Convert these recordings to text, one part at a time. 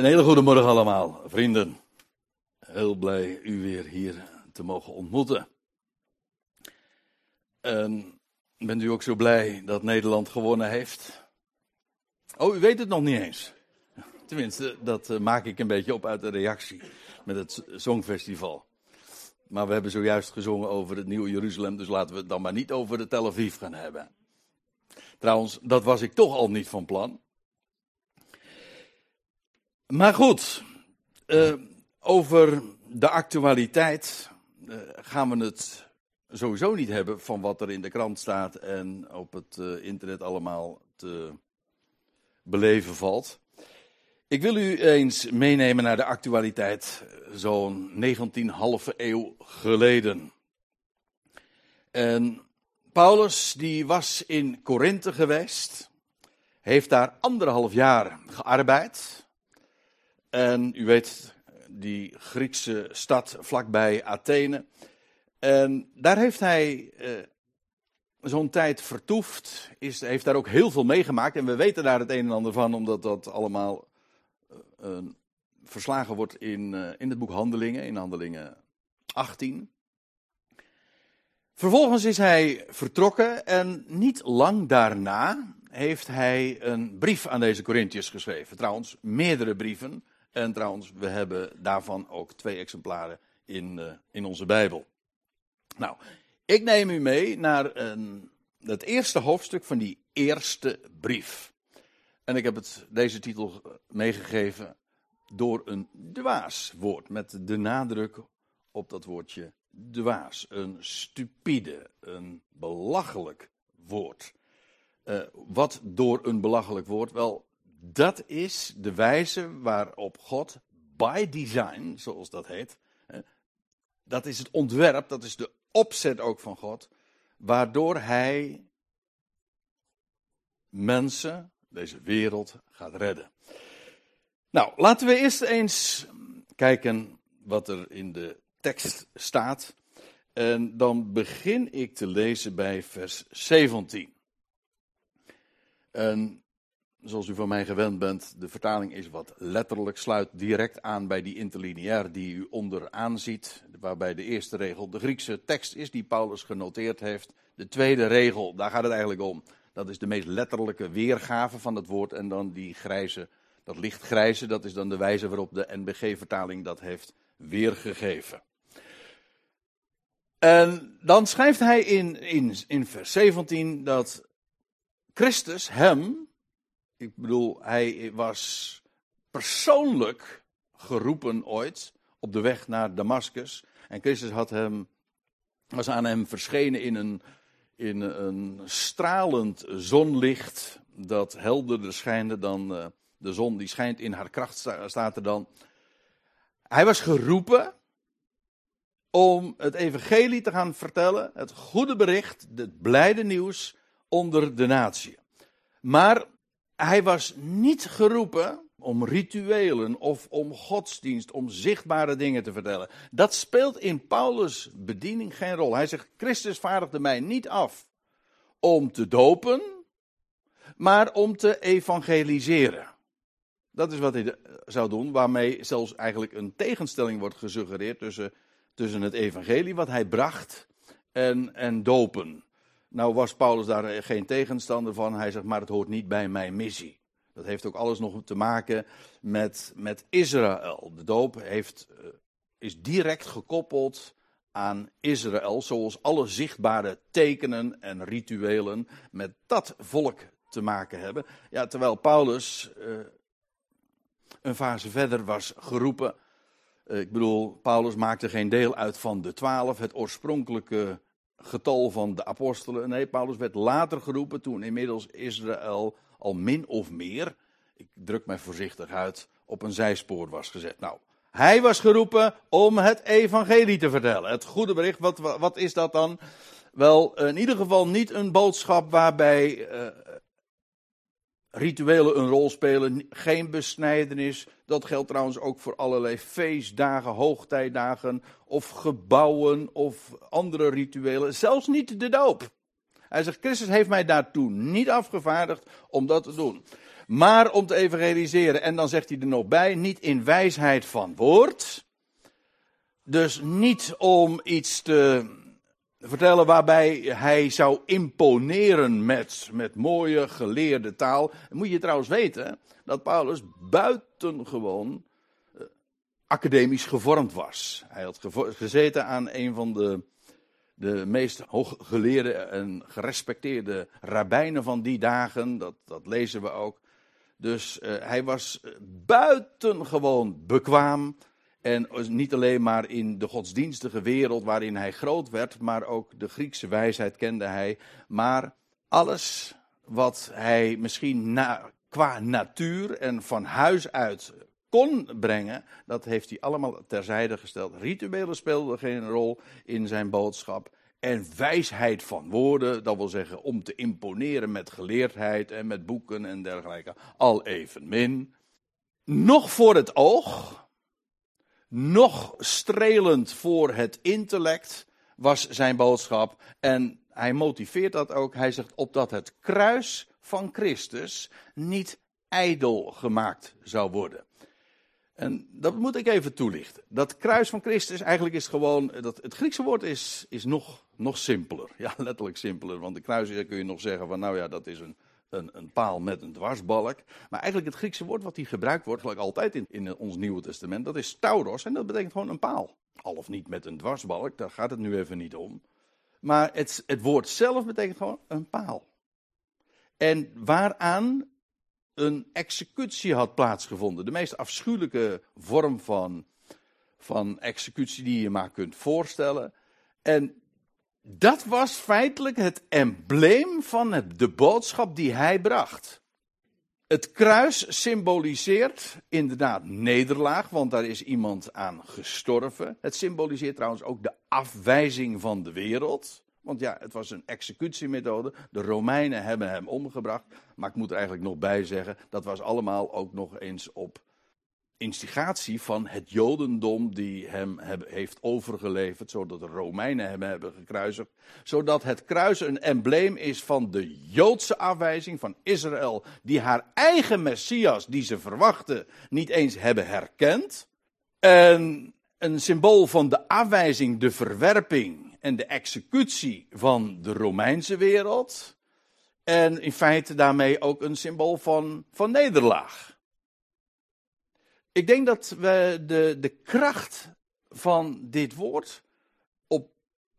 Een hele goede morgen allemaal, vrienden. Heel blij u weer hier te mogen ontmoeten. En bent u ook zo blij dat Nederland gewonnen heeft? Oh, u weet het nog niet eens. Tenminste, dat eh, maak ik een beetje op uit de reactie met het Songfestival. Maar we hebben zojuist gezongen over het Nieuwe Jeruzalem, dus laten we het dan maar niet over de Tel Aviv gaan hebben. Trouwens, dat was ik toch al niet van plan. Maar goed, uh, over de actualiteit uh, gaan we het sowieso niet hebben van wat er in de krant staat en op het uh, internet allemaal te beleven valt. Ik wil u eens meenemen naar de actualiteit zo'n 19 halve eeuw geleden. En Paulus die was in Korinthe geweest, heeft daar anderhalf jaar gearbeid. En u weet, die Griekse stad vlakbij Athene. En daar heeft hij eh, zo'n tijd vertoefd, is, heeft daar ook heel veel meegemaakt. En we weten daar het een en ander van, omdat dat allemaal uh, verslagen wordt in, uh, in het boek Handelingen, in Handelingen 18. Vervolgens is hij vertrokken en niet lang daarna heeft hij een brief aan deze Corinthiërs geschreven. Trouwens, meerdere brieven. En trouwens, we hebben daarvan ook twee exemplaren in, uh, in onze Bijbel. Nou, ik neem u mee naar een, het eerste hoofdstuk van die eerste brief. En ik heb het, deze titel meegegeven door een dwaas woord, met de nadruk op dat woordje dwaas. Een stupide, een belachelijk woord. Uh, wat door een belachelijk woord? Wel, dat is de wijze waarop God, by design, zoals dat heet, dat is het ontwerp, dat is de opzet ook van God, waardoor Hij mensen, deze wereld, gaat redden. Nou, laten we eerst eens kijken wat er in de tekst staat. En dan begin ik te lezen bij vers 17. En zoals u van mij gewend bent, de vertaling is wat letterlijk, sluit direct aan bij die interlineair die u onderaan ziet, waarbij de eerste regel de Griekse tekst is die Paulus genoteerd heeft. De tweede regel, daar gaat het eigenlijk om. Dat is de meest letterlijke weergave van het woord en dan die grijze, dat lichtgrijze, dat is dan de wijze waarop de NBG-vertaling dat heeft weergegeven. En dan schrijft hij in, in, in vers 17 dat Christus hem, ik bedoel, hij was persoonlijk geroepen ooit op de weg naar Damascus. En Christus had hem, was aan hem verschenen in een, in een stralend zonlicht dat helderder schijnde dan uh, de zon die schijnt in haar kracht, staat er dan. Hij was geroepen om het evangelie te gaan vertellen, het goede bericht, het blijde nieuws onder de natie. Maar hij was niet geroepen om rituelen of om godsdienst, om zichtbare dingen te vertellen. Dat speelt in Paulus' bediening geen rol. Hij zegt: Christus vaardigde mij niet af om te dopen, maar om te evangeliseren. Dat is wat hij zou doen, waarmee zelfs eigenlijk een tegenstelling wordt gesuggereerd tussen, tussen het evangelie wat hij bracht en, en dopen. Nou was Paulus daar geen tegenstander van. Hij zegt, maar het hoort niet bij mijn missie. Dat heeft ook alles nog te maken met, met Israël. De doop heeft, uh, is direct gekoppeld aan Israël, zoals alle zichtbare tekenen en rituelen met dat volk te maken hebben. Ja, terwijl Paulus uh, een fase verder was geroepen. Ik bedoel, Paulus maakte geen deel uit van de twaalf, het oorspronkelijke getal van de apostelen. Nee, Paulus werd later geroepen toen inmiddels Israël al min of meer, ik druk mij voorzichtig uit, op een zijspoor was gezet. Nou, hij was geroepen om het evangelie te vertellen. Het goede bericht, wat, wat is dat dan? Wel, in ieder geval niet een boodschap waarbij uh, rituelen een rol spelen, geen besnijdenis. Dat geldt trouwens ook voor allerlei feestdagen, hoogtijdagen of gebouwen of andere rituelen. Zelfs niet de doop. Hij zegt, Christus heeft mij daartoe niet afgevaardigd om dat te doen. maar om te evangeliseren. En dan zegt hij er nog bij, niet in wijsheid van woord. Dus niet om iets te vertellen waarbij hij zou imponeren met, met mooie geleerde taal. moet je trouwens weten dat Paulus buitengewoon uh, academisch gevormd was. Hij had gezeten aan een van de, de meest hooggeleerde en gerespecteerde rabbijnen van die dagen. Dat, dat lezen we ook. Dus uh, hij was buitengewoon bekwaam. En niet alleen maar in de godsdienstige wereld waarin hij groot werd, maar ook de Griekse wijsheid kende hij. Maar alles wat hij misschien qua natuur en van huis uit kon brengen, dat heeft hij allemaal terzijde gesteld. Rituelen speelden geen rol in zijn boodschap. En wijsheid van woorden, dat wil zeggen om te imponeren met geleerdheid en met boeken en dergelijke, al evenmin. Nog voor het oog, nog strelend voor het intellect was zijn boodschap. En hij motiveert dat ook. Hij zegt opdat het kruis van Christus niet ijdel gemaakt zou worden. En dat moet ik even toelichten. Dat kruis van Christus, eigenlijk is gewoon, dat, het Griekse woord is, is nog, nog simpeler. Ja, letterlijk simpeler. Want de kruis kun je nog zeggen van, nou ja, dat is een, een, een, paal met een dwarsbalk. Maar eigenlijk het Griekse woord wat hier gebruikt wordt, gelijk altijd in, in ons Nieuwe Testament, dat is tauros en dat betekent gewoon een paal. Al of niet met een dwarsbalk, daar gaat het nu even niet om. Maar het, het woord zelf betekent gewoon een paal. En waaraan een executie had plaatsgevonden. De meest afschuwelijke vorm van, van executie die je maar kunt voorstellen. En dat was feitelijk het embleem van de boodschap die hij bracht. Het kruis symboliseert inderdaad nederlaag, want daar is iemand aan gestorven. Het symboliseert trouwens ook de afwijzing van de wereld. Want ja, het was een executiemethode. De Romeinen hebben hem omgebracht. Maar ik moet er eigenlijk nog bij zeggen, dat was allemaal ook nog eens op instigatie van het Jodendom die hem heeft overgeleverd, zodat de Romeinen hem hebben gekruisigd, zodat het kruis een embleem is van de Joodse afwijzing van Israël, die haar eigen Messias, die ze verwachten, niet eens hebben herkend. En een symbool van de afwijzing, de verwerping en de executie van de Romeinse wereld. En in feite daarmee ook een symbool van, van nederlaag. Ik denk dat we de, de kracht van dit woord op,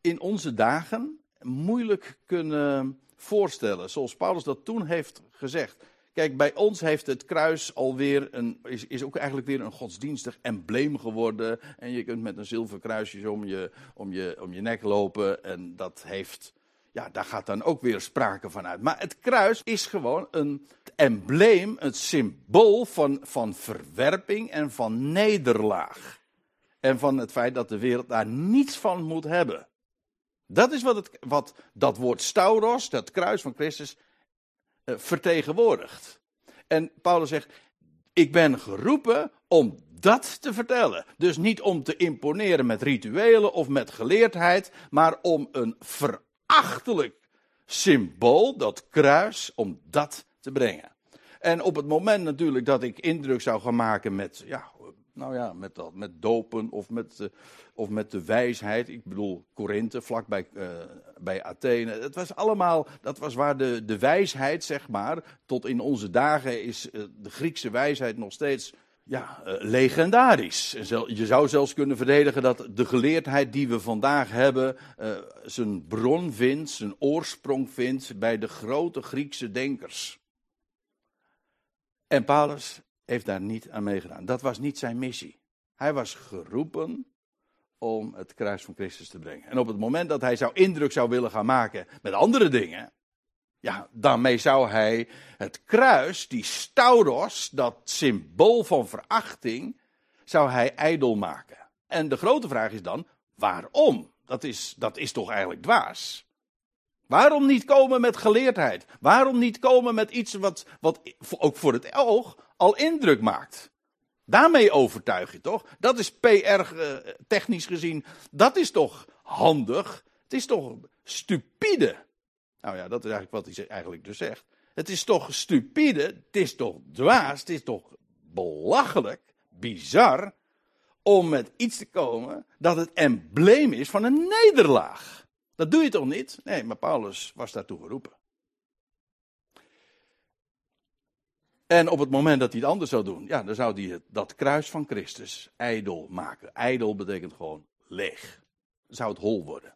in onze dagen moeilijk kunnen voorstellen. Zoals Paulus dat toen heeft gezegd. Kijk, bij ons heeft het kruis alweer een, is, is ook eigenlijk weer een godsdienstig embleem geworden. En je kunt met een zilveren kruisje om je, om, je, om je nek lopen. En dat heeft, ja, daar gaat dan ook weer sprake van uit. Maar het kruis is gewoon een embleem, het symbool van, van verwerping en van nederlaag. En van het feit dat de wereld daar niets van moet hebben. Dat is wat, het, wat dat woord stauros, dat kruis van Christus, uh, vertegenwoordigt. En Paulus zegt: Ik ben geroepen om dat te vertellen. Dus niet om te imponeren met rituelen of met geleerdheid, maar om een verachtelijk symbool, dat kruis, om dat te brengen. En op het moment natuurlijk dat ik indruk zou gaan maken met, ja, nou ja, met, dat, met dopen of met, uh, of met de wijsheid. Ik bedoel, Korinthe, vlak bij, uh, bij Athene. Het was allemaal, dat was waar de, de wijsheid, zeg maar, tot in onze dagen is uh, de Griekse wijsheid nog steeds ja, legendarisch. Je zou zelfs kunnen verdedigen dat de geleerdheid die we vandaag hebben, zijn bron vindt, zijn oorsprong vindt bij de grote Griekse denkers. En Paulus heeft daar niet aan meegedaan. Dat was niet zijn missie. Hij was geroepen om het kruis van Christus te brengen. En op het moment dat hij zou indruk zou willen gaan maken met andere dingen, ja, daarmee zou hij het kruis, die stauros, dat symbool van verachting, zou hij ijdel maken. En de grote vraag is dan, waarom? Dat is, dat is toch eigenlijk dwaas? Waarom niet komen met geleerdheid? Waarom niet komen met iets wat, wat ook voor het oog al indruk maakt? Daarmee overtuig je toch? Dat is PR-technisch eh, gezien, dat is toch handig? Het is toch stupide? Nou ja, dat is eigenlijk wat hij eigenlijk dus zegt. Het is toch stupide, het is toch dwaas, het is toch belachelijk, bizar, om met iets te komen dat het embleem is van een nederlaag. Dat doe je toch niet? Nee, maar Paulus was daartoe geroepen. En op het moment dat hij het anders zou doen, ja, dan zou hij dat kruis van Christus ijdel maken. Ijdel betekent gewoon leeg. Zou het hol worden.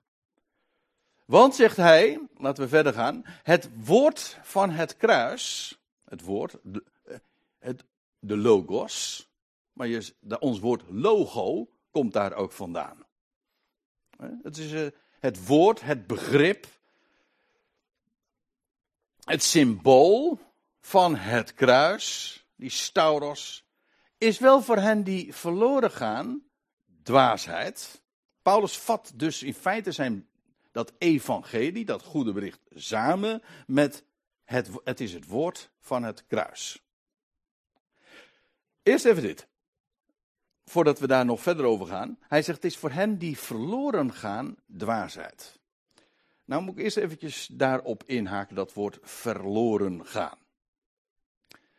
Want, zegt hij, laten we verder gaan, het woord van het kruis, het woord, de, het, de logos, maar je, ons woord logo komt daar ook vandaan. Het is eh, het woord, het begrip, het symbool van het kruis, die stauros, is wel voor hen die verloren gaan dwaasheid. Paulus vat dus in feite zijn dat evangelie, dat goede bericht, samen met het, het is het woord van het kruis. Eerst even dit. Voordat we daar nog verder over gaan. Hij zegt, het is voor hen die verloren gaan dwaasheid. Nou moet ik eerst eventjes daarop inhaken, dat woord verloren gaan.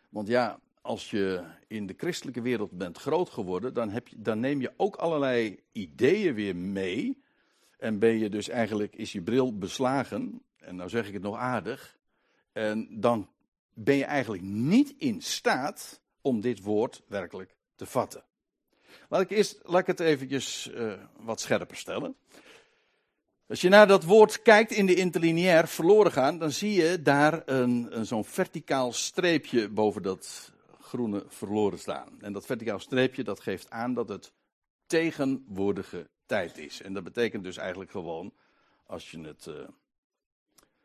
Want ja, als je in de christelijke wereld bent groot geworden, dan, heb je, dan neem je ook allerlei ideeën weer mee en ben je dus eigenlijk, is je bril beslagen, en nou zeg ik het nog aardig, en dan ben je eigenlijk niet in staat om dit woord werkelijk te vatten. Laat ik, eerst, laat ik het eventjes uh, wat scherper stellen. Als je naar dat woord kijkt in de interlineair verloren gaan, dan zie je daar een, een zo'n verticaal streepje boven dat groene verloren staan. En dat verticaal streepje dat geeft aan dat het tegenwoordige tijd is. En dat betekent dus eigenlijk gewoon, als je het, uh,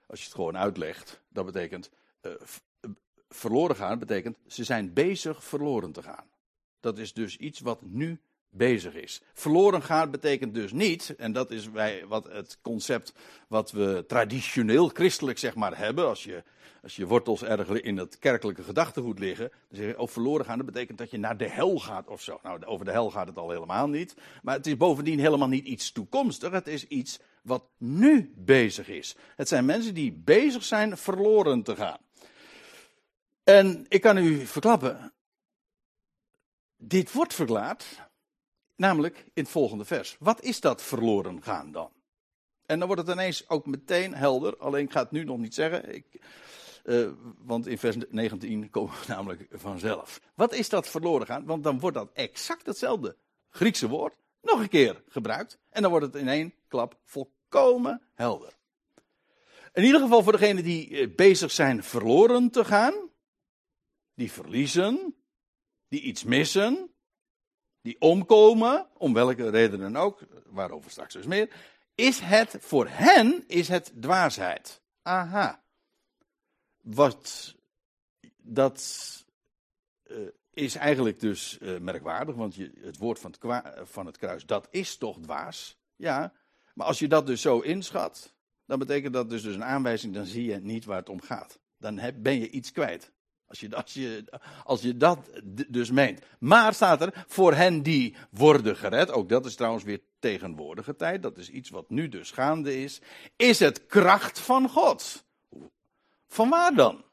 als je het gewoon uitlegt, dat betekent uh, verloren gaan, betekent ze zijn bezig verloren te gaan. Dat is dus iets wat nu bezig is. Verloren gaan betekent dus niet, en dat is wij, wat het concept wat we traditioneel christelijk zeg maar hebben, als je, als je wortels ergens in het kerkelijke gedachtegoed liggen, dan zeg je, oh verloren gaan, dat betekent dat je naar de hel gaat of zo. Nou, over de hel gaat het al helemaal niet, maar het is bovendien helemaal niet iets toekomstig, het is iets wat nu bezig is. Het zijn mensen die bezig zijn verloren te gaan. En ik kan u verklappen, dit wordt verklaard Namelijk in het volgende vers. Wat is dat verloren gaan dan? En dan wordt het ineens ook meteen helder. Alleen ik ga het nu nog niet zeggen. Ik, uh, want in vers 19 komen we namelijk vanzelf. Wat is dat verloren gaan? Want dan wordt dat exact hetzelfde Griekse woord nog een keer gebruikt. En dan wordt het in één klap volkomen helder. In ieder geval voor degenen die eh, bezig zijn verloren te gaan. Die verliezen. Die iets missen die omkomen, om welke reden dan ook, waarover straks dus meer, is het voor hen is het dwaasheid. Aha. Wat dat uh, is eigenlijk dus uh, merkwaardig, want je, het woord van het, van het kruis, dat is toch dwaas? Ja, maar als je dat dus zo inschat, dan betekent dat dus, dus een aanwijzing, dan zie je niet waar het om gaat. Dan ben je iets kwijt. Als je, als, je, als je dat dus meent. Maar staat er, voor hen die worden gered, ook dat is trouwens weer tegenwoordige tijd, dat is iets wat nu dus gaande is, is het kracht van God. Van waar dan?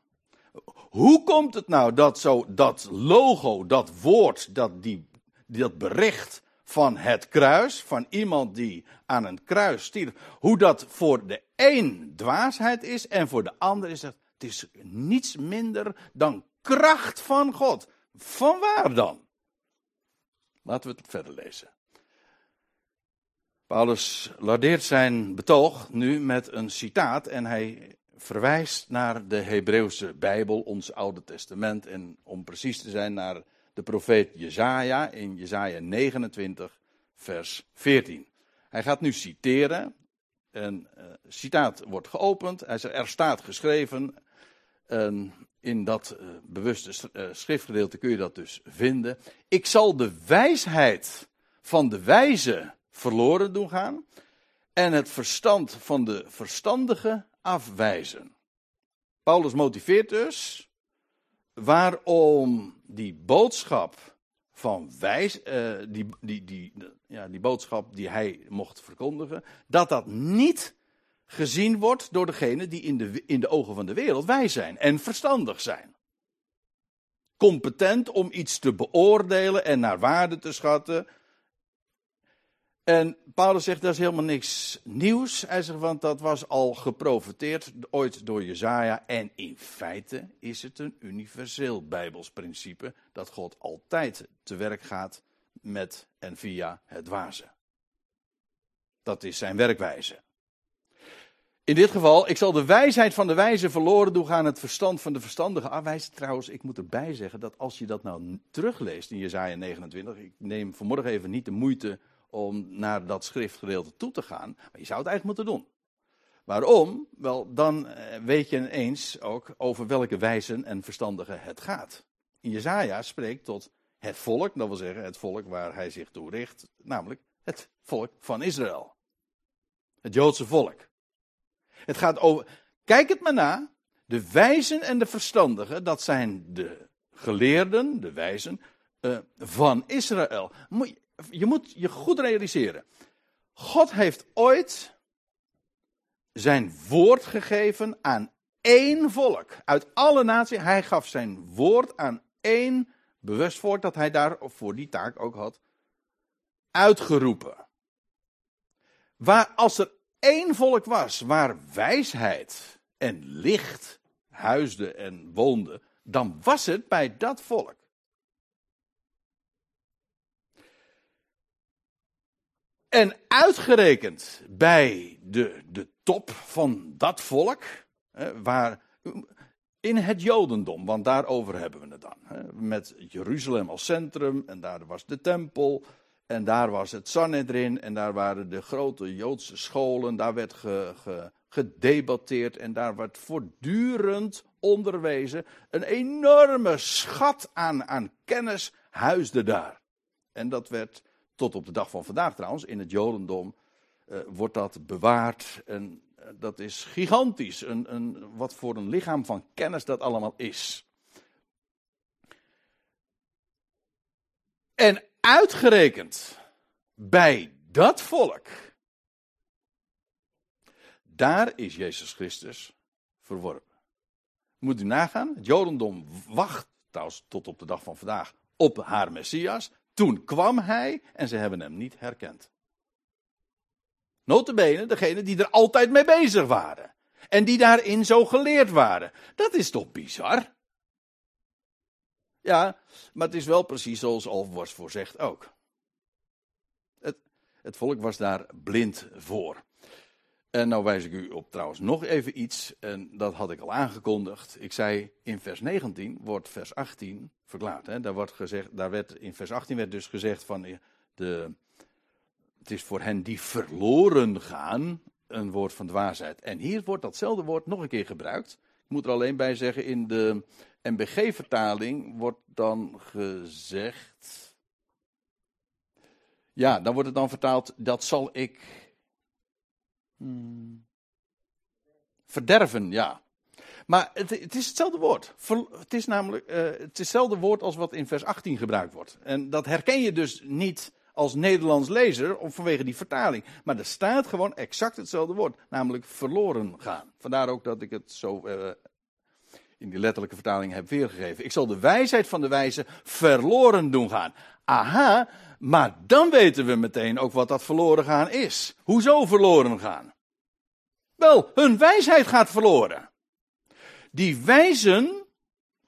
Hoe komt het nou dat zo dat logo, dat woord, dat, die, dat bericht van het kruis, van iemand die aan een kruis stierf, hoe dat voor de een dwaasheid is en voor de ander is het het is niets minder dan kracht van God. Van waar dan? Laten we het verder lezen. Paulus lardeert zijn betoog nu met een citaat en hij verwijst naar de Hebreeuwse Bijbel, ons Oude Testament en om precies te zijn naar de profeet Jezaja in Jezaja 29 vers 14. Hij gaat nu citeren. Een uh, citaat wordt geopend. Hij zegt, er staat geschreven, Ehm, in dat uh, bewuste uh, schriftgedeelte kun je dat dus vinden. Ik zal de wijsheid van de wijze verloren doen gaan en het verstand van de verstandige afwijzen. Paulus motiveert dus waarom die boodschap van wijs, uh, die, die, die, ja, die boodschap die hij mocht verkondigen, dat dat niet gezien wordt door degenen die in de, in de ogen van de wereld wijs zijn en verstandig zijn. Competent om iets te beoordelen en naar waarde te schatten. En Paulus zegt dat is helemaal niks nieuws. Hij zegt, want dat was al geprofeteerd ooit door Jezaja. En in feite is het een universeel Bijbels principe dat God altijd te werk gaat met en via het wazen. Dat is zijn werkwijze. In dit geval, ik zal de wijsheid van de wijze verloren doen gaan, het verstand van de verstandige afwijzen. Trouwens, ik moet erbij zeggen dat als je dat nou terugleest in Jezaja 29, ik neem vanmorgen even niet de moeite om naar dat schriftgedeelte toe te gaan, maar je zou het eigenlijk moeten doen. Waarom? Wel, dan eh, weet je ineens ook over welke wijzen en verstandigen het gaat. In Jezaja spreekt tot het volk, dat wil zeggen het volk waar hij zich toe richt, namelijk het volk van Israël. Het Joodse volk. Het gaat over, kijk het maar na, de wijzen en de verstandigen, dat zijn de geleerden, de wijzen, uh, van Israël. Je moet je goed realiseren. God heeft ooit zijn woord gegeven aan één volk. Uit alle naties. Hij gaf zijn woord aan één bewust volk dat hij daar voor die taak ook had uitgeroepen. Waar als er één volk was waar wijsheid en licht huisde en woonde, dan was het bij dat volk. En uitgerekend bij de, de top van dat volk, waar, in het Jodendom, want daarover hebben we het dan. Met Jeruzalem als centrum en daar was de tempel en daar was het Sanhedrin en daar waren de grote Joodse scholen. Daar werd ge, gedebatteerd en daar werd voortdurend onderwezen. Een enorme schat aan, aan kennis huisde daar. En dat werd tot op de dag van vandaag trouwens, in het Jodendom, uh, wordt dat bewaard. En uh, dat is gigantisch. Een, een, wat voor een lichaam van kennis dat allemaal is. En uitgerekend bij dat volk, daar is Jezus Christus verworpen. Moet u nagaan, het Jodendom wacht trouwens tot op de dag van vandaag op haar Messias. Toen kwam hij en ze hebben hem niet herkend. Notabene degene die er altijd mee bezig waren. En die daarin zo geleerd waren. Dat is toch bizar? Ja, maar het is wel precies zoals al wordt voorzegd ook. Het, het volk was daar blind voor. En nou wijs ik u op trouwens nog even iets, en dat had ik al aangekondigd. Ik zei in vers 19 wordt vers 18 verklaard. Hè? Daar, wordt gezegd, daar werd, in vers 18 werd dus gezegd van eh, de, het is voor hen die verloren gaan een woord van dwaasheid. En hier wordt datzelfde woord nog een keer gebruikt. Ik moet er alleen bij zeggen, in de MBG-vertaling wordt dan gezegd. Ja, dan wordt het dan vertaald, dat zal ik. Hmm, verderven, ja. Maar het, het, is hetzelfde woord. Het is namelijk uh, het is hetzelfde woord als wat in vers 18 gebruikt wordt. En dat herken je dus niet als Nederlands lezer of vanwege die vertaling. Maar er staat gewoon exact hetzelfde woord, namelijk verloren gaan. Vandaar ook dat ik het zo uh, in die letterlijke vertaling heb weergegeven. Ik zal de wijsheid van de wijze verloren doen gaan. Aha, maar dan weten we meteen ook wat dat verloren gaan is. Hoezo verloren gaan? Wel, hun wijsheid gaat verloren. Die wijzen,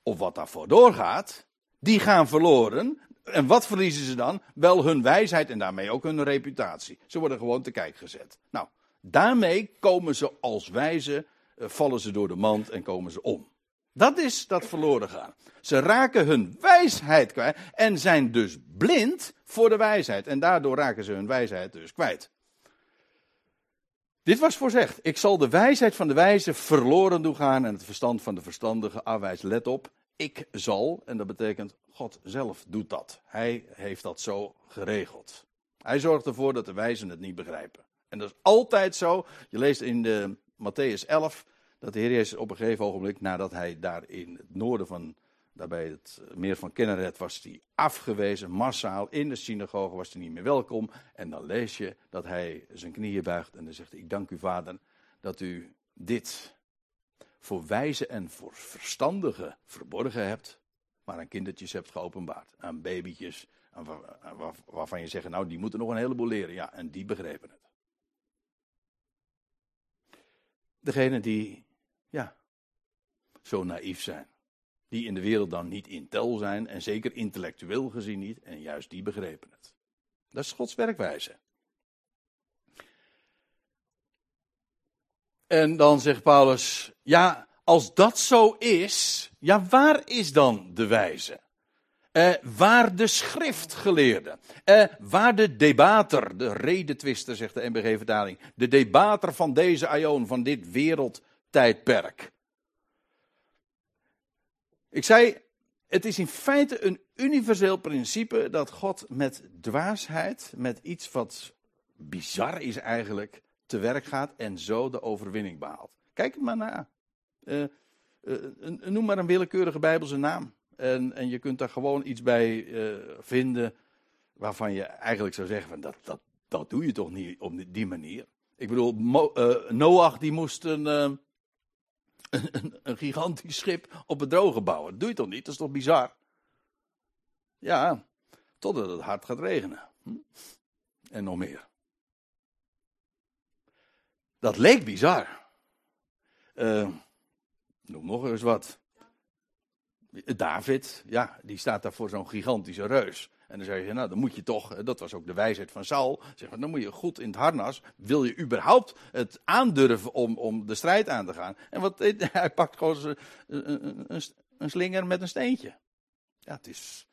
of wat daarvoor doorgaat, die gaan verloren. En wat verliezen ze dan? Wel hun wijsheid en daarmee ook hun reputatie. Ze worden gewoon te kijk gezet. Nou, daarmee komen ze als wijzen, eh, vallen ze door de mand en komen ze om. Dat is dat verloren gaan. Ze raken hun wijsheid kwijt en zijn dus blind voor de wijsheid. En daardoor raken ze hun wijsheid dus kwijt. Dit was voorzegd. Ik zal de wijsheid van de wijze verloren doen gaan en het verstand van de verstandige afwijs. Let op, ik zal, en dat betekent God zelf doet dat. Hij heeft dat zo geregeld. Hij zorgt ervoor dat de wijzen het niet begrijpen. En dat is altijd zo. Je leest in de Matthäus 11 dat de Heer Jezus op een gegeven ogenblik, nadat hij daar in het noorden van, daarbij het meer van Kenneret, was hij afgewezen, massaal. In de synagoge was hij niet meer welkom. En dan lees je dat hij zijn knieën buigt en dan zegt: Ik dank u, vader, dat u dit voor wijze en voor verstandigen verborgen hebt, maar aan kindertjes hebt geopenbaard, aan babytjes, waarvan je zegt, nou die moeten nog een heleboel leren. Ja, en die begrepen het. Degene die, ja, zo naïef zijn. Die in de wereld dan niet intel zijn en zeker intellectueel gezien niet. En juist die begrepen het. Dat is Gods werkwijze. En dan zegt Paulus, ja, als dat zo is, ja, waar is dan de wijze? Eh, waar de schriftgeleerde, eh, waar de debater, de redetwister, zegt de NBG-vertaling, de debater van deze aion, van dit wereldtijdperk. Ik zei, het is in feite een universeel principe dat God met dwaasheid, met iets wat bizar is eigenlijk, te werk gaat en zo de overwinning behaalt. Kijk het maar na. Uh, noem maar een willekeurige Bijbelse naam. En, en je kunt daar gewoon iets bij uh, vinden waarvan je eigenlijk zou zeggen: van dat, dat, dat doe je toch niet op die manier. Ik bedoel, Mo, Noach die moest een een, een, gigantisch schip op het droge bouwen. Dat doe je toch niet? Dat is toch bizar? Ja, totdat het hard gaat regenen. Hm? En nog meer. Dat leek bizar. Uh, noem nog eens wat. David, ja, die staat daar voor zo'n gigantische reus. En dan zeg je, nou, dan moet je toch, dat was ook de wijsheid van Saul, zeg maar, dan moet je goed in het harnas, wil je überhaupt het aandurven om, om de strijd aan te gaan. En wat, hij pakt gewoon een, een, een slinger met een steentje. Ja, het is,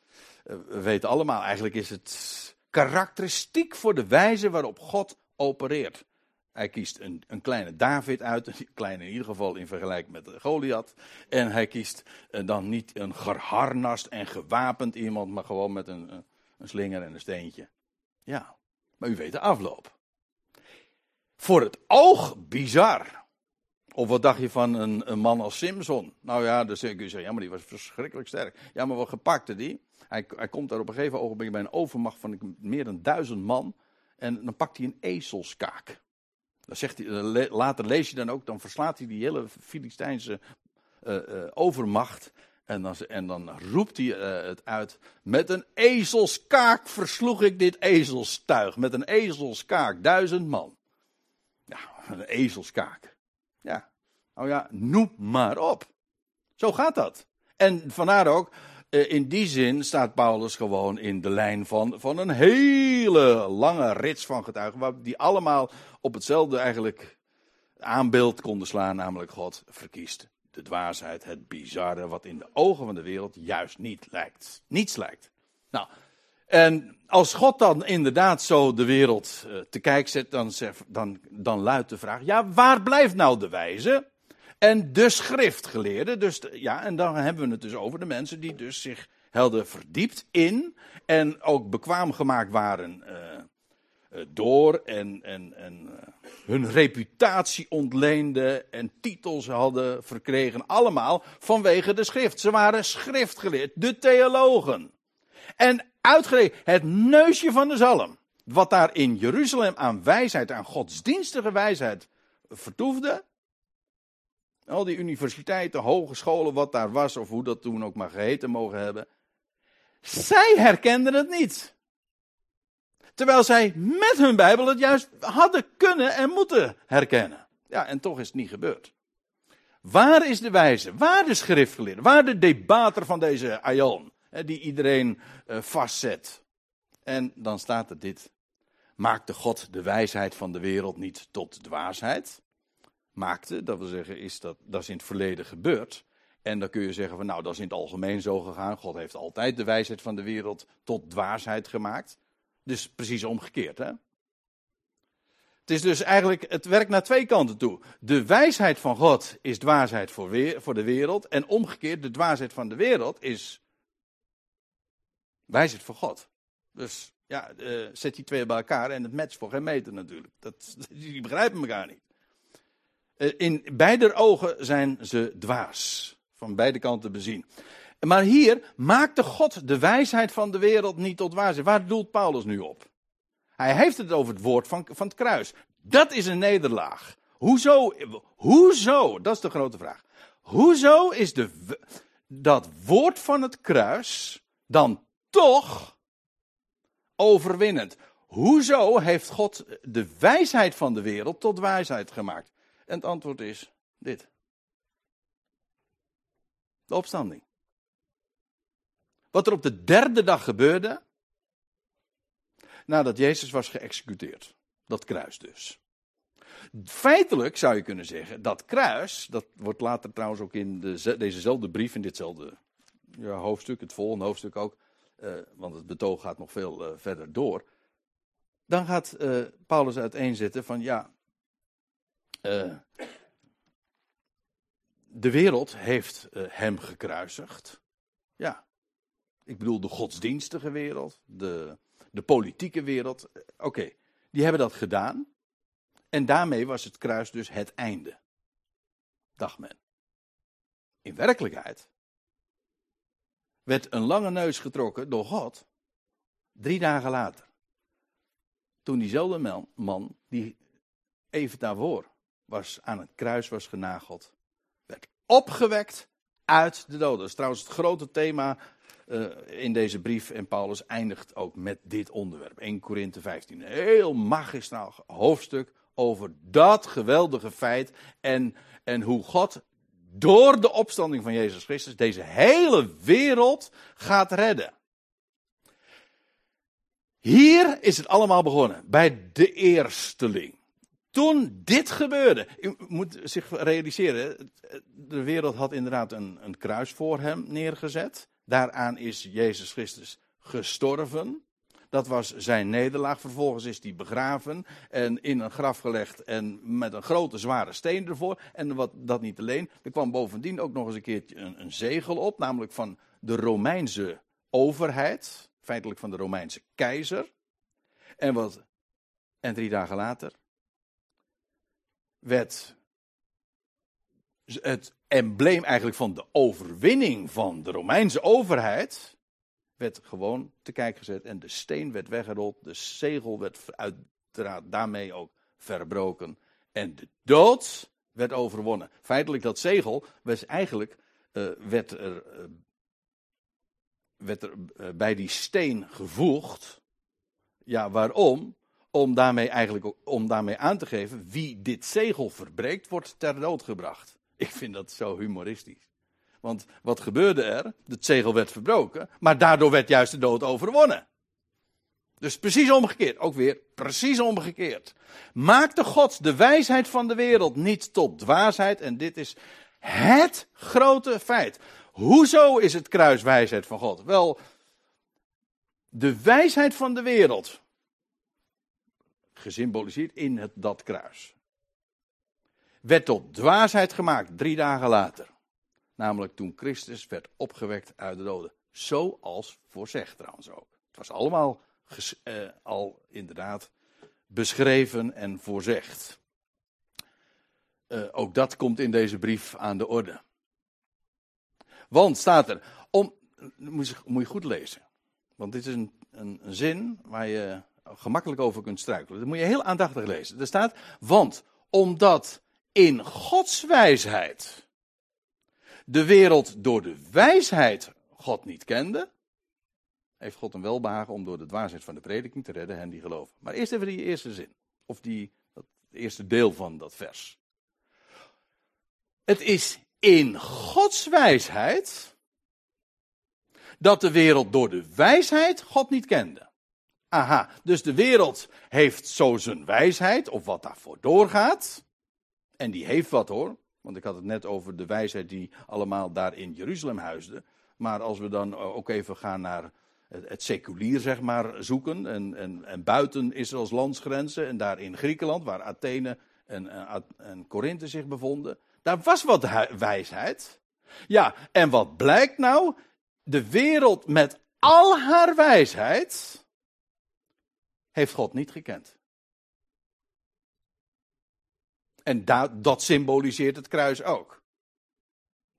eh, we weten allemaal, eigenlijk is het karakteristiek voor de wijze waarop God opereert. Hij kiest een, een kleine David uit, een kleine in ieder geval in vergelijking met Goliath. En hij kiest uh, dan niet een geharnast en gewapend iemand, maar gewoon met een, een, slinger en een steentje. Ja, maar u weet de afloop. Voor het oog bizar. Of wat dacht je van een, een man als Simpson? Nou ja, dan kun je zeggen, ja, maar die was verschrikkelijk sterk. Ja, maar wat gepakte die? Hij, hij komt daar op een gegeven ogenblik bij een overmacht van meer dan duizend man. En dan pakt hij een ezelskaak. Dan zegt hij, eh, later lees je dan ook, dan verslaat hij die hele Filistijnse uh, uh, overmacht. En dan, en dan roept hij het uit. Met een ezelskaak versloeg ik dit ezelstuig. Met een ezelskaak, duizend man. Ja, een ezelskaak. Ja, nou ja, noem maar op. Zo gaat dat. En vandaar ook, eh, in die zin staat Paulus gewoon in de lijn van, van een hele lange rits van getuigen, die allemaal op hetzelfde eigenlijk aanbeeld konden slaan, namelijk God verkiest de dwaasheid, het bizarre, wat in de ogen van de wereld juist niet lijkt. Niets lijkt. Nou, en als God dan inderdaad zo de wereld uh, te kijk zet, dan, dan, dan luidt de vraag: ja, waar blijft nou de wijze? En de schriftgeleerden, dus ja, en dan hebben we het dus over de mensen die dus zich hadden verdiept in en ook bekwaam gemaakt waren uh, door en, en, en uh, hun reputatie ontleenden en titels hadden verkregen, allemaal vanwege de schrift. Ze waren schriftgeleerd, de theologen. En uitgerekend het neusje van de zalm, wat daar in Jeruzalem aan wijsheid, aan godsdienstige wijsheid vertoefde, al die universiteiten, hogescholen, wat daar was, of hoe dat toen ook maar geheten mogen hebben. Zij herkenden het niet. Terwijl zij met hun Bijbel het juist hadden kunnen en moeten herkennen. Ja, en toch is het niet gebeurd. Waar is de wijze? Waar de schriftgeleerde? Waar de debater van deze Aion? Die iedereen uh, vastzet. En dan staat er dit. Maakte God de wijsheid van de wereld niet tot dwaasheid? Maakte. Dat wil zeggen, is dat, dat is in het verleden gebeurd. En dan kun je zeggen van nou, dat is in het algemeen zo gegaan. God heeft altijd de wijsheid van de wereld tot dwaasheid gemaakt. Dus precies omgekeerd, hè? Het is dus eigenlijk, het werkt naar twee kanten toe. De wijsheid van God is dwaasheid voor, weer, voor de wereld. En omgekeerd, de dwaasheid van de wereld is wijsheid voor God. Dus ja, uh, zet die twee bij elkaar en het matcht voor geen meter natuurlijk. Dat, die begrijpen elkaar niet. Eh, in beide ogen zijn ze dwaas. Van beide kanten bezien. Maar hier maakte God de wijsheid van de wereld niet tot dwaasheid. Waar doelt Paulus nu op? Hij heeft het over het woord van, van het kruis. Dat is een nederlaag. Hoezo, hoezo, dat is de grote vraag. Hoezo is de, dat woord van het kruis dan toch overwinnend? Hoezo heeft God de wijsheid van de wereld tot wijsheid gemaakt? En het antwoord is dit. De opstanding. Wat er op de derde dag gebeurde, nadat Jezus was geëxecuteerd. Dat kruis dus. Feitelijk zou je kunnen zeggen, dat kruis, dat wordt later trouwens ook in de, dezezelfde brief, in ditzelfde ja, hoofdstuk, het volgende hoofdstuk ook, uh, want het betoog gaat nog veel uh, verder door. Dan gaat uh, Paulus uiteenzetten van ja, de wereld heeft hem gekruisigd. Ja, ik bedoel de godsdienstige wereld, de, de politieke wereld. Oké, die hebben dat gedaan. En daarmee was het kruis dus het einde. Dacht men. In werkelijkheid werd een lange neus getrokken door God drie dagen later. Toen diezelfde man die even daarvoor was, aan het kruis was genageld, werd opgewekt uit de doden. Dat is trouwens het grote thema uh, in deze brief. En Paulus eindigt ook met dit onderwerp. 1 Korinthe 15. Een heel magistraal hoofdstuk over dat geweldige feit. En, en hoe God door de opstanding van Jezus Christus deze hele wereld gaat redden. Hier is het allemaal begonnen, bij de eersteling. Toen dit gebeurde, u moet zich realiseren, de wereld had inderdaad een, een kruis voor hem neergezet. Daaraan is Jezus Christus gestorven. Dat was zijn nederlaag. Vervolgens is hij begraven en in een graf gelegd en met een grote zware steen ervoor. En wat, dat niet alleen. Er kwam bovendien ook nog eens een keertje een, een zegel op, namelijk van de Romeinse overheid. Feitelijk van de Romeinse keizer. En, wat, en drie dagen later werd het embleem eigenlijk van de overwinning van de Romeinse overheid werd gewoon te kijk gezet en de steen werd weggerold, de zegel werd uiteraard daarmee ook verbroken en de dood werd overwonnen. Feitelijk dat zegel was eigenlijk uh, werd er, uh, werd er uh, bij die steen gevoegd. Ja, waarom? Om daarmee eigenlijk om daarmee aan te geven wie dit zegel verbreekt, wordt ter dood gebracht. Ik vind dat zo humoristisch. Want wat gebeurde er? Het zegel werd verbroken, maar daardoor werd juist de dood overwonnen. Dus precies omgekeerd. Ook weer precies omgekeerd. Maakte God de wijsheid van de wereld niet tot dwaasheid? En dit is het grote feit. Hoezo is het kruis wijsheid van God? Wel, de wijsheid van de wereld, gesymboliseerd in het, dat kruis, werd tot dwaasheid gemaakt drie dagen later. Namelijk toen Christus werd opgewekt uit de doden. Zoals voorzegd trouwens ook. Het was allemaal eh, al inderdaad beschreven en voorzegd. Uh, ook dat komt in deze brief aan de orde. Want staat er, om, moet je, moet je goed lezen. Want dit is een, een zin waar je gemakkelijk over kunt struikelen. Dat moet je heel aandachtig lezen. Er staat, want omdat in Gods wijsheid de wereld door de wijsheid God niet kende, heeft God een welbehagen om door de dwaasheid van de prediking te redden hen die geloven. Maar eerst even die eerste zin, of die, eerste deel van dat vers. Het is in Gods wijsheid dat de wereld door de wijsheid God niet kende. Aha, dus de wereld heeft zo zijn wijsheid, of wat daarvoor doorgaat. En die heeft wat hoor. Want ik had het net over de wijsheid die allemaal daar in Jeruzalem huisde. Maar als we dan eh, ook even gaan naar het, seculier, zeg maar, zoeken. En, en, en buiten Israëls landsgrenzen. En daar in Griekenland, waar Athene en, en, en zich bevonden. Daar was wat wijsheid. Ja, en wat blijkt nou? De wereld met al haar wijsheid heeft God niet gekend. En dat, dat symboliseert het kruis ook.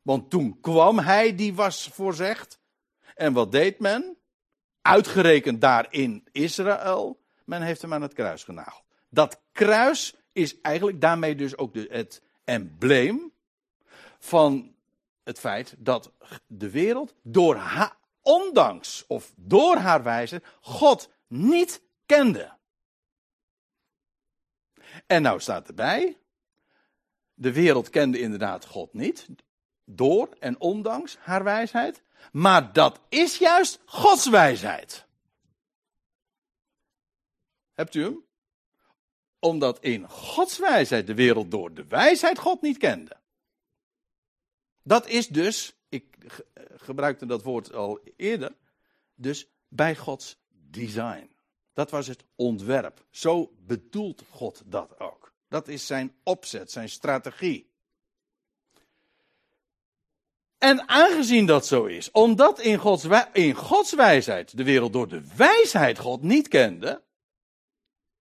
Want toen kwam hij die was voorzegd. En wat deed men? Uitgerekend daar in Israël. Men heeft hem aan het kruis genageld. Dat kruis is eigenlijk daarmee dus ook de, het embleem van het feit dat de wereld door haar, ondanks of door haar wijze, God niet kende. En nou staat erbij, de wereld kende inderdaad God niet, door en ondanks haar wijsheid, maar dat is juist Gods wijsheid. Hebt u hem? Omdat in Gods wijsheid de wereld door de wijsheid God niet kende. Dat is dus, ik gebruikte dat woord al eerder, dus bij Gods design. Dat was het ontwerp. Zo bedoelt God dat ook. Dat is zijn opzet, zijn strategie. En aangezien dat zo is, omdat in Gods, in Gods wijsheid de wereld door de wijsheid God niet kende.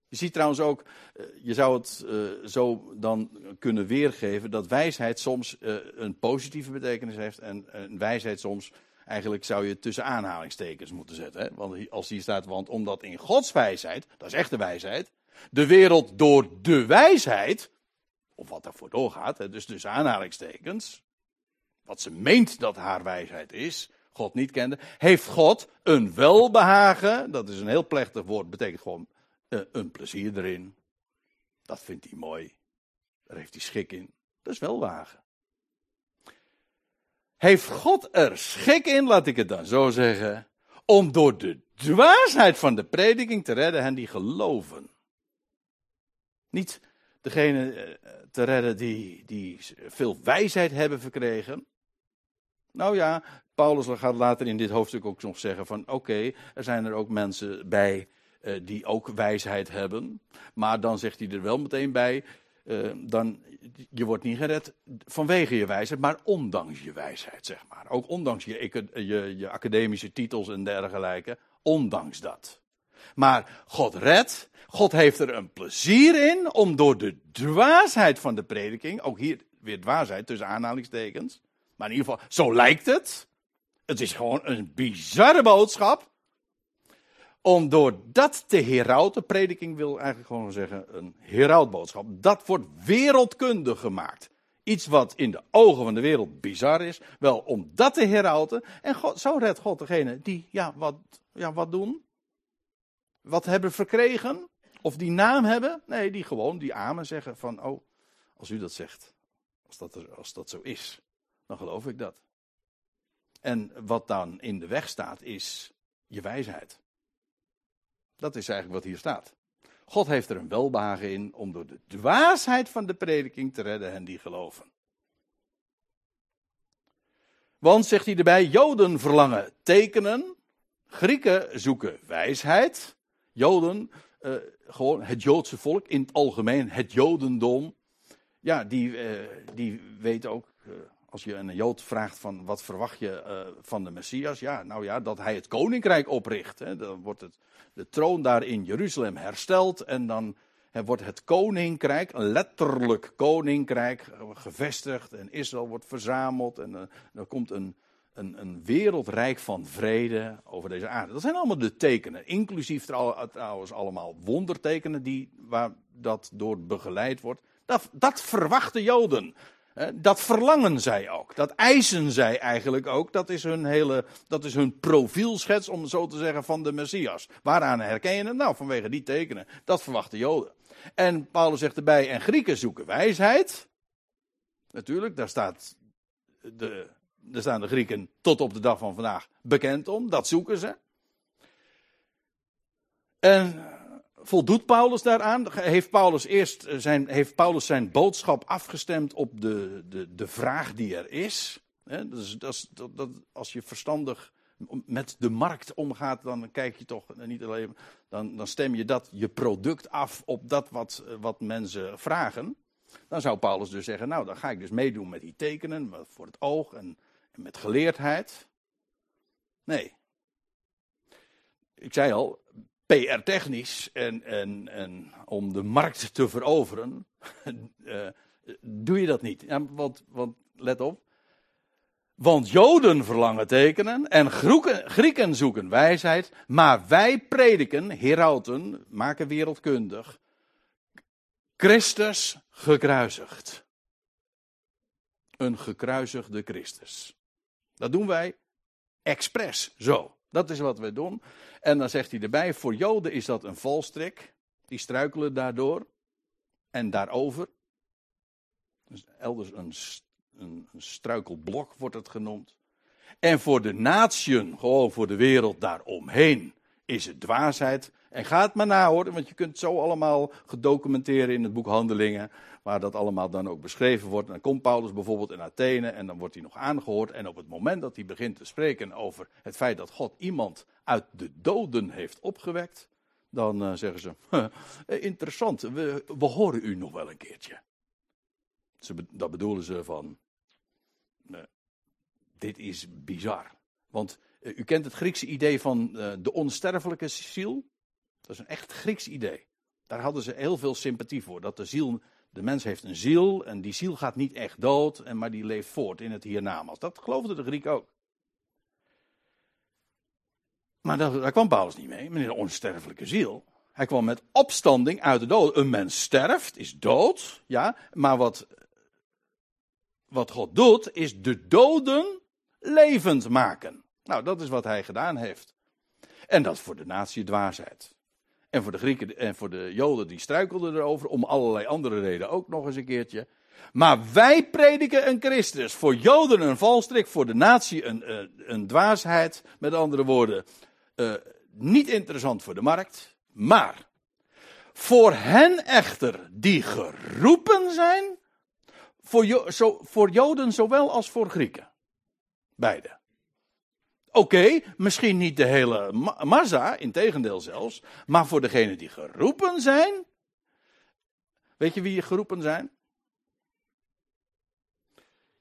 Je ziet trouwens ook, eh, je zou het uh, zo dan kunnen weergeven dat wijsheid soms uh, een positieve betekenis heeft en wijsheid soms Eigenlijk zou je tussen aanhalingstekens moeten zetten. Hè? Want als hier staat, want omdat in Gods wijsheid, dat is echte wijsheid, de wereld door de wijsheid, of wat daarvoor doorgaat, hè, dus tussen aanhalingstekens, wat ze meent dat haar wijsheid is, God niet kende, heeft God een welbehagen, dat is een heel plechtig woord, betekent gewoon uh, een plezier erin. Dat vindt hij mooi. Daar heeft hij schik in. Dat is welbehagen. Heeft God er schik in, laat ik het dan zo zeggen, om door de dwaasheid van de prediking te redden hen die geloven. Niet degene eh, te redden die, die veel wijsheid hebben verkregen. Nou ja, Paulus gaat later in dit hoofdstuk ook nog zeggen van oké, er zijn er ook mensen bij uh, die ook wijsheid hebben. Maar dan zegt hij er wel meteen bij, uh, dan, je wordt niet gered vanwege je wijsheid, maar ondanks je wijsheid, zeg maar. Ook ondanks je, je, je academische titels en dergelijke, ondanks dat. Maar God redt, God heeft er een plezier in om door de dwaasheid van de prediking, ook hier weer dwaasheid tussen aanhalingstekens, maar in ieder geval, zo lijkt het. Het is gewoon een bizarre boodschap om door dat te herauten, prediking wil eigenlijk gewoon zeggen een herautboodschap, dat wordt wereldkundig gemaakt. Iets wat in de ogen van de wereld bizar is, wel om dat te herauten. En God, zo redt God degene die, ja wat, ja, wat doen? Wat hebben verkregen? Of die naam hebben? Nee, die gewoon, die amen zeggen van, oh, als u dat zegt, als dat, als dat zo is, dan geloof ik dat. En wat dan in de weg staat, is je wijsheid. Dat is eigenlijk wat hier staat. God heeft er een welbehagen in om door de dwaasheid van de prediking te redden hen die geloven. Want, zegt hij erbij, Joden verlangen tekenen, Grieken zoeken wijsheid, Joden, uh, gewoon het Joodse volk in het algemeen, het Jodendom, ja, die, uh, die weet ook, uh, als je een Jood vraagt van wat verwacht je uh, van de Messias, ja, nou ja, dat hij het koninkrijk opricht. Hè. Dan wordt het, de troon daar in Jeruzalem hersteld en dan hè, wordt het koninkrijk, een letterlijk koninkrijk, gevestigd en Israël wordt verzameld en uh, er komt een, een, een, wereldrijk van vrede over deze aarde. Dat zijn allemaal de tekenen, inclusief trouwens allemaal wondertekenen die, waar dat door begeleid wordt. Dat, dat verwachten Joden. Dat verlangen zij ook. Dat eisen zij eigenlijk ook. Dat is hun hele, dat is hun profielschets, om zo te zeggen, van de Messias. Waaraan herken je? Nou, vanwege die tekenen. Dat verwachten Joden. En Paulus zegt erbij, en Grieken zoeken wijsheid. Natuurlijk, daar staat de, daar staan de Grieken tot op de dag van vandaag bekend om. Dat zoeken ze. En voldoet Paulus daaraan? Heeft Paulus eerst eh, zijn, heeft Paulus zijn boodschap afgestemd op de, de, de vraag die er is? Dat, dat, dat, als je verstandig met de markt omgaat, dan kijk je toch niet alleen, dan, dan stem je dat je product af op dat wat, wat mensen vragen. Dan zou Paulus dus zeggen, nou dan ga ik dus meedoen met die tekenen, voor het oog en met geleerdheid. Nee. Ik zei al, PR-technisch en, en, en om de markt te veroveren, uh, doe je dat niet. Ja, want, want let op. Want Joden verlangen tekenen en Grieken, Grieken zoeken wijsheid, maar wij prediken, herauten, maken wereldkundig, Christus gekruisigd. Een gekruisigde Christus. Dat doen wij expres zo. Dat is wat we doen. En dan zegt hij erbij: voor Joden is dat een valstrik. Die struikelen daardoor en daarover. Dus elders een, een, een struikelblok wordt het genoemd. En voor de natieën, gewoon voor de wereld daaromheen, is het dwaasheid. En ga het maar na hoor, want je kunt zo allemaal gedocumenteren in het boek Handelingen, waar dat allemaal dan ook beschreven wordt. Dan komt Paulus bijvoorbeeld in Athene en dan wordt hij nog aangehoord. En op het moment dat hij begint te spreken over het feit dat God iemand uit de doden heeft opgewekt, dan uh, zeggen ze, eh, interessant, we, we horen u nog wel een keertje. Ze, dat bedoelen ze van, dit is bizar. Want u kent het Griekse idee van de onsterfelijke ziel. Dat is een echt Grieks idee. Daar hadden ze heel veel sympathie voor. Dat de ziel, de mens heeft een ziel en die ziel gaat niet echt dood, en maar die leeft voort in het hiernamaals. Dat geloofde de Griek ook. Maar daar, kwam Paulus niet mee, met een onsterfelijke ziel. Hij kwam met opstanding uit de dood. Een mens sterft, is dood, ja, maar wat, wat God doet, is de doden levend maken. Nou, dat is wat hij gedaan heeft. En dat voor de natie dwaasheid. En voor de Grieken en voor de Joden, die struikelden erover, om allerlei andere redenen ook nog eens een keertje. Maar wij prediken een Christus. Voor Joden een valstrik, voor de natie een, een, een dwaasheid. Met andere woorden, uh, niet interessant voor de markt. Maar voor hen echter die geroepen zijn, voor, zo, voor Joden zowel als voor Grieken. Beide. Oké, misschien niet de hele ma massa, in tegendeel zelfs, maar voor degenen die geroepen zijn. Weet je wie geroepen zijn?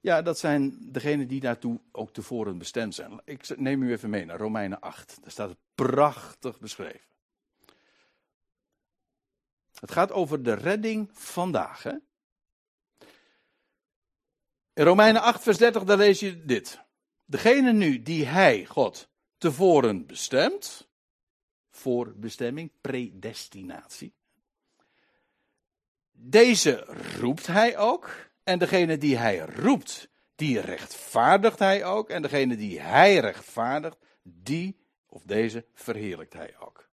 Ja, dat zijn degenen die daartoe ook tevoren bestemd zijn. Ik neem u even mee naar Romeinen 8. Daar staat het prachtig beschreven. Het gaat over de redding vandaag. Hè? In Romeinen 8, vers 30, daar lees je dit. Degene nu die hij, God, tevoren bestemt, voor bestemming, predestinatie. Deze roept hij ook. En degene die hij roept, die rechtvaardigt hij ook. En degene die hij rechtvaardigt, die of deze verheerlijkt hij ook.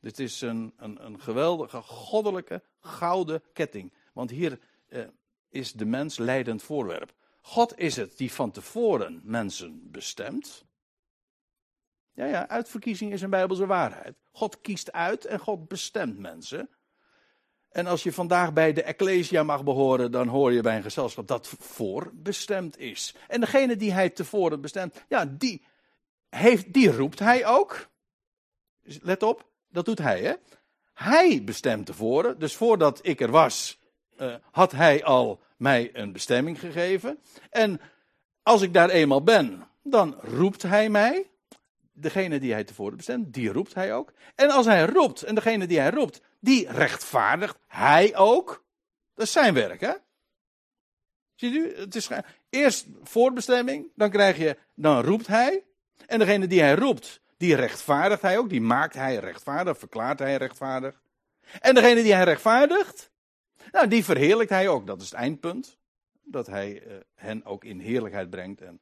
Dit is een, een, een geweldige, goddelijke, gouden ketting. Want hier eh, is de mens leidend voorwerp. God is het die van tevoren mensen bestemt. Ja, ja, uitverkiezing is een bijbelse waarheid. God kiest uit en God bestemt mensen. En als je vandaag bij de Ecclesia mag behoren, dan hoor je bij een gezelschap dat voorbestemd is. En degene die hij tevoren bestemt, ja, die, heeft, die roept hij ook. Let op, dat doet hij, hè? Hij bestemt tevoren, dus voordat ik er was, uh, had hij al mij een bestemming gegeven. En als ik daar eenmaal ben, dan roept hij mij. Degene die hij tevoren bestemt, die roept hij ook. En als hij roept, en degene die hij roept, die rechtvaardigt hij ook. Dat is zijn werk, hè? Ziet u? Het is eerst voorbestemming, dan krijg je, dan roept hij. En degene die hij roept, die rechtvaardigt hij ook. Die maakt hij rechtvaardig, verklaart hij rechtvaardig. En degene die hij rechtvaardigt, nou, die verheerlijkt hij ook. Dat is het eindpunt. Dat hij uh, hen ook in heerlijkheid brengt. En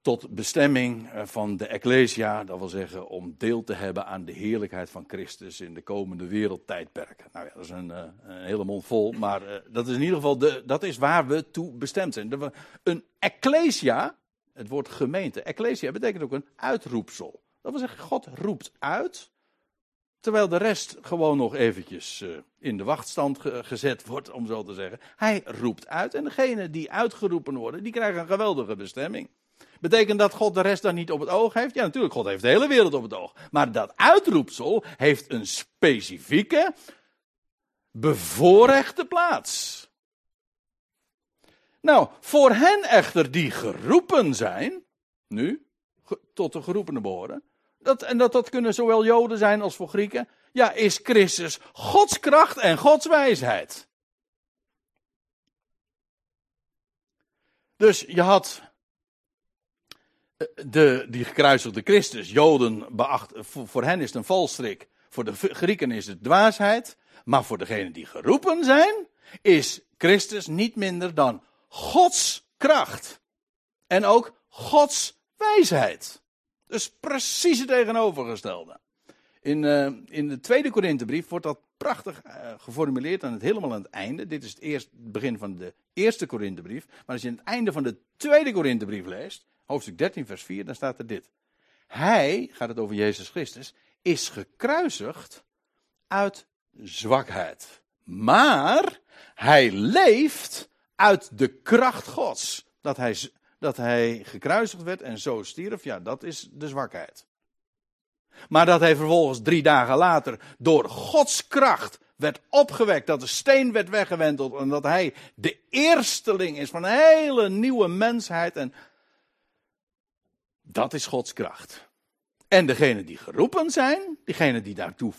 tot bestemming eh, van de Ecclesia, dat wil zeggen om deel te hebben aan de heerlijkheid van Christus in de komende wereldtijdperken. Nou ja, dat is een, een hele mond vol, maar dat is in ieder geval de, dat is waar we toe bestemd zijn. Een Ecclesia, het woord gemeente, Ecclesia betekent ook een uitroepsel. Dat wil zeggen, God roept uit Terwijl de rest gewoon nog eventjes uh, in de wachtstand ge gezet wordt, om zo te zeggen. Hij roept uit en degene die uitgeroepen worden, die krijgen een geweldige bestemming. Betekent dat God de rest dan niet op het oog heeft? Ja, natuurlijk, God heeft de hele wereld op het oog. Maar dat uitroepsel heeft een specifieke, bevoorrechte plaats. Nou, voor hen echter die geroepen zijn, nu, tot de geroepenen behoren, dat, en dat dat kunnen zowel Joden zijn als voor Grieken. Ja, is Christus Gods kracht en Gods wijsheid. Dus je had eh, de, die gekruisigde Christus, Joden beacht, voor, hen is het een valstrik, voor de Grieken is het dwaasheid. Maar voor degenen die geroepen zijn, is Christus niet minder dan Gods kracht. En ook Gods wijsheid. Dus precies het tegenovergestelde. In, uh, in de tweede Korinthebrief wordt dat prachtig uh, geformuleerd aan het helemaal aan het einde. Dit is het, eerst, begin van de eerste Korinthebrief. Maar als je aan het einde van de tweede Korinthebrief leest, hoofdstuk 13 vers 4, dan staat er dit. Hij, gaat het over Jezus Christus, is gekruisigd uit zwakheid. Maar hij leeft uit de kracht Gods. Dat hij, dat hij gekruisigd werd en zo stierf, ja, dat is de zwakheid. Maar dat hij vervolgens drie dagen later door Gods kracht werd opgewekt, dat de steen werd weggewenteld en dat hij de eersteling is van een hele nieuwe mensheid. En dat is Gods kracht. En degenen die geroepen zijn, diegenen die daartoe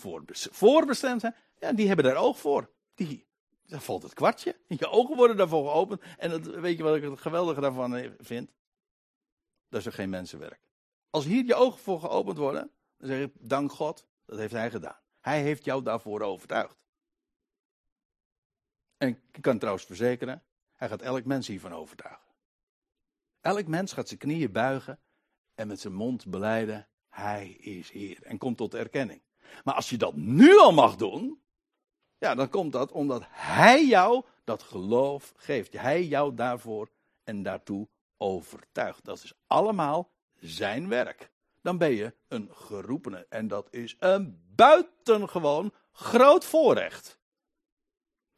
voorbestemd zijn, ja, die hebben daar oog voor. Die, daar valt het kwartje. Je ogen worden daarvoor geopend. En dat, weet je wat ik het geweldige daarvan vind? Dat is er geen mensenwerk. Als hier je ogen voor geopend worden, dan zeg ik, dank God, dat heeft hij gedaan. Hij heeft jou daarvoor overtuigd. En ik kan trouwens verzekeren, hij gaat elk mens hiervan overtuigen. Elk mens gaat zijn knieën buigen en met zijn mond beleiden, hij is Heer. En komt tot erkenning. Maar als je dat nu al mag doen, ja, dan komt dat omdat hij jou dat geloof geeft. Hij jou daarvoor en daartoe overtuigt. Dat is allemaal zijn werk. Dan ben je een geroepene. En dat is een buitengewoon groot voorrecht.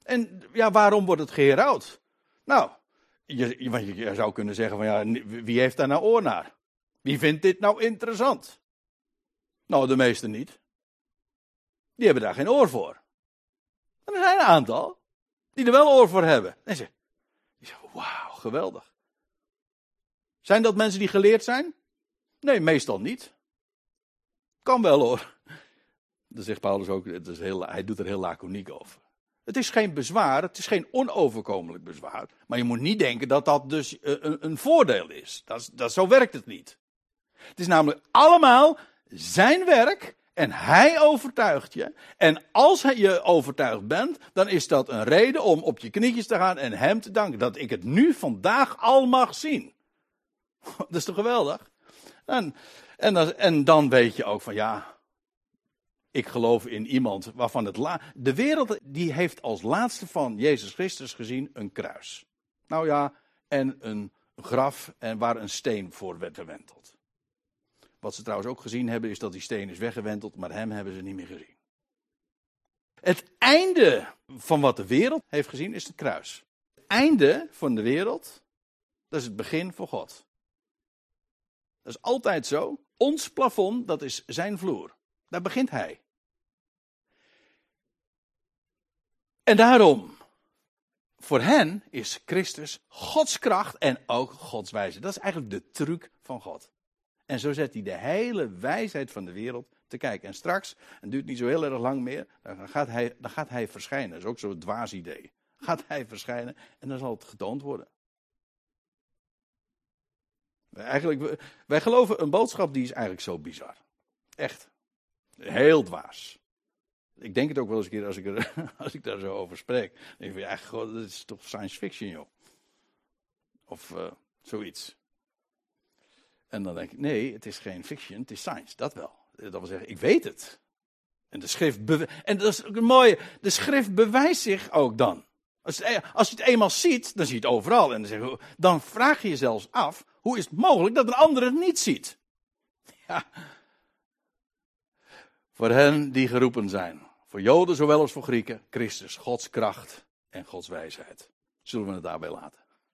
En ja, waarom wordt het geherouwd? Nou, je, je, je zou kunnen zeggen van ja, wie heeft daar nou oor naar? Wie vindt dit nou interessant? Nou, de meesten niet. Die hebben daar geen oor voor. En er zijn een aantal die er wel oor voor hebben. En ze zeggen, wauw, geweldig. Zijn dat mensen die geleerd zijn? Nee, meestal niet. Kan wel hoor. Dan zegt Paulus ook, het is heel, hij doet er heel laconiek over. Het is geen bezwaar, het is geen onoverkomelijk bezwaar. Maar je moet niet denken dat dat dus eh, een, een voordeel is. Dat, dat, zo werkt het niet. Het is namelijk allemaal zijn werk en hij overtuigt je. En als hij je overtuigd bent, dan is dat een reden om op je knietjes te gaan en hem te danken. Dat ik het nu vandaag al mag zien. Dat is toch geweldig? En, en, dan, en dan weet je ook van ja, ik geloof in iemand waarvan het de wereld die heeft als laatste van Jezus Christus gezien een kruis. Nou ja, en een graf en waar een steen voor werd gewenteld. Wat ze trouwens ook gezien hebben is dat die steen is weggewenteld, maar hem hebben ze niet meer gezien. Het einde van wat de wereld heeft gezien is het kruis. Het einde van de wereld, dat is het begin voor God. Dat is altijd zo. Ons plafond, dat is zijn vloer. Daar begint hij. En daarom, voor hen is Christus Gods kracht en ook Gods wijze. Dat is eigenlijk de truc van God. En zo zet hij de hele wijsheid van de wereld te kijken. En straks, het duurt niet zo heel erg lang meer, dan gaat hij, dan gaat hij verschijnen. Dat is ook zo'n dwaas idee. Gaat hij verschijnen en dan zal het getoond worden. Eigenlijk, wij geloven een boodschap die is eigenlijk zo bizar. Echt. Heel dwaas. Ik denk het ook wel eens een keer als ik, er, als ik daar zo over spreek. Dan denk ik, eigenlijk, dat is toch science fiction, joh. Of uh, zoiets. En dan denk ik, nee, het is geen fiction, het is science, dat wel. Dat wil zeggen, ik weet het. En de schrift, en dat is ook een mooie, de schrift bewijst zich ook dan. Als, e- als je het eenmaal ziet, dan zie je het overal. En dan, zeg dan vraag je je zelfs af, hoe is het mogelijk dat een ander het niet ziet? Voor hen die geroepen zijn, voor Joden zowel als voor Grieken, Christus, Gods kracht en Gods wijsheid. Zullen we het daarbij laten?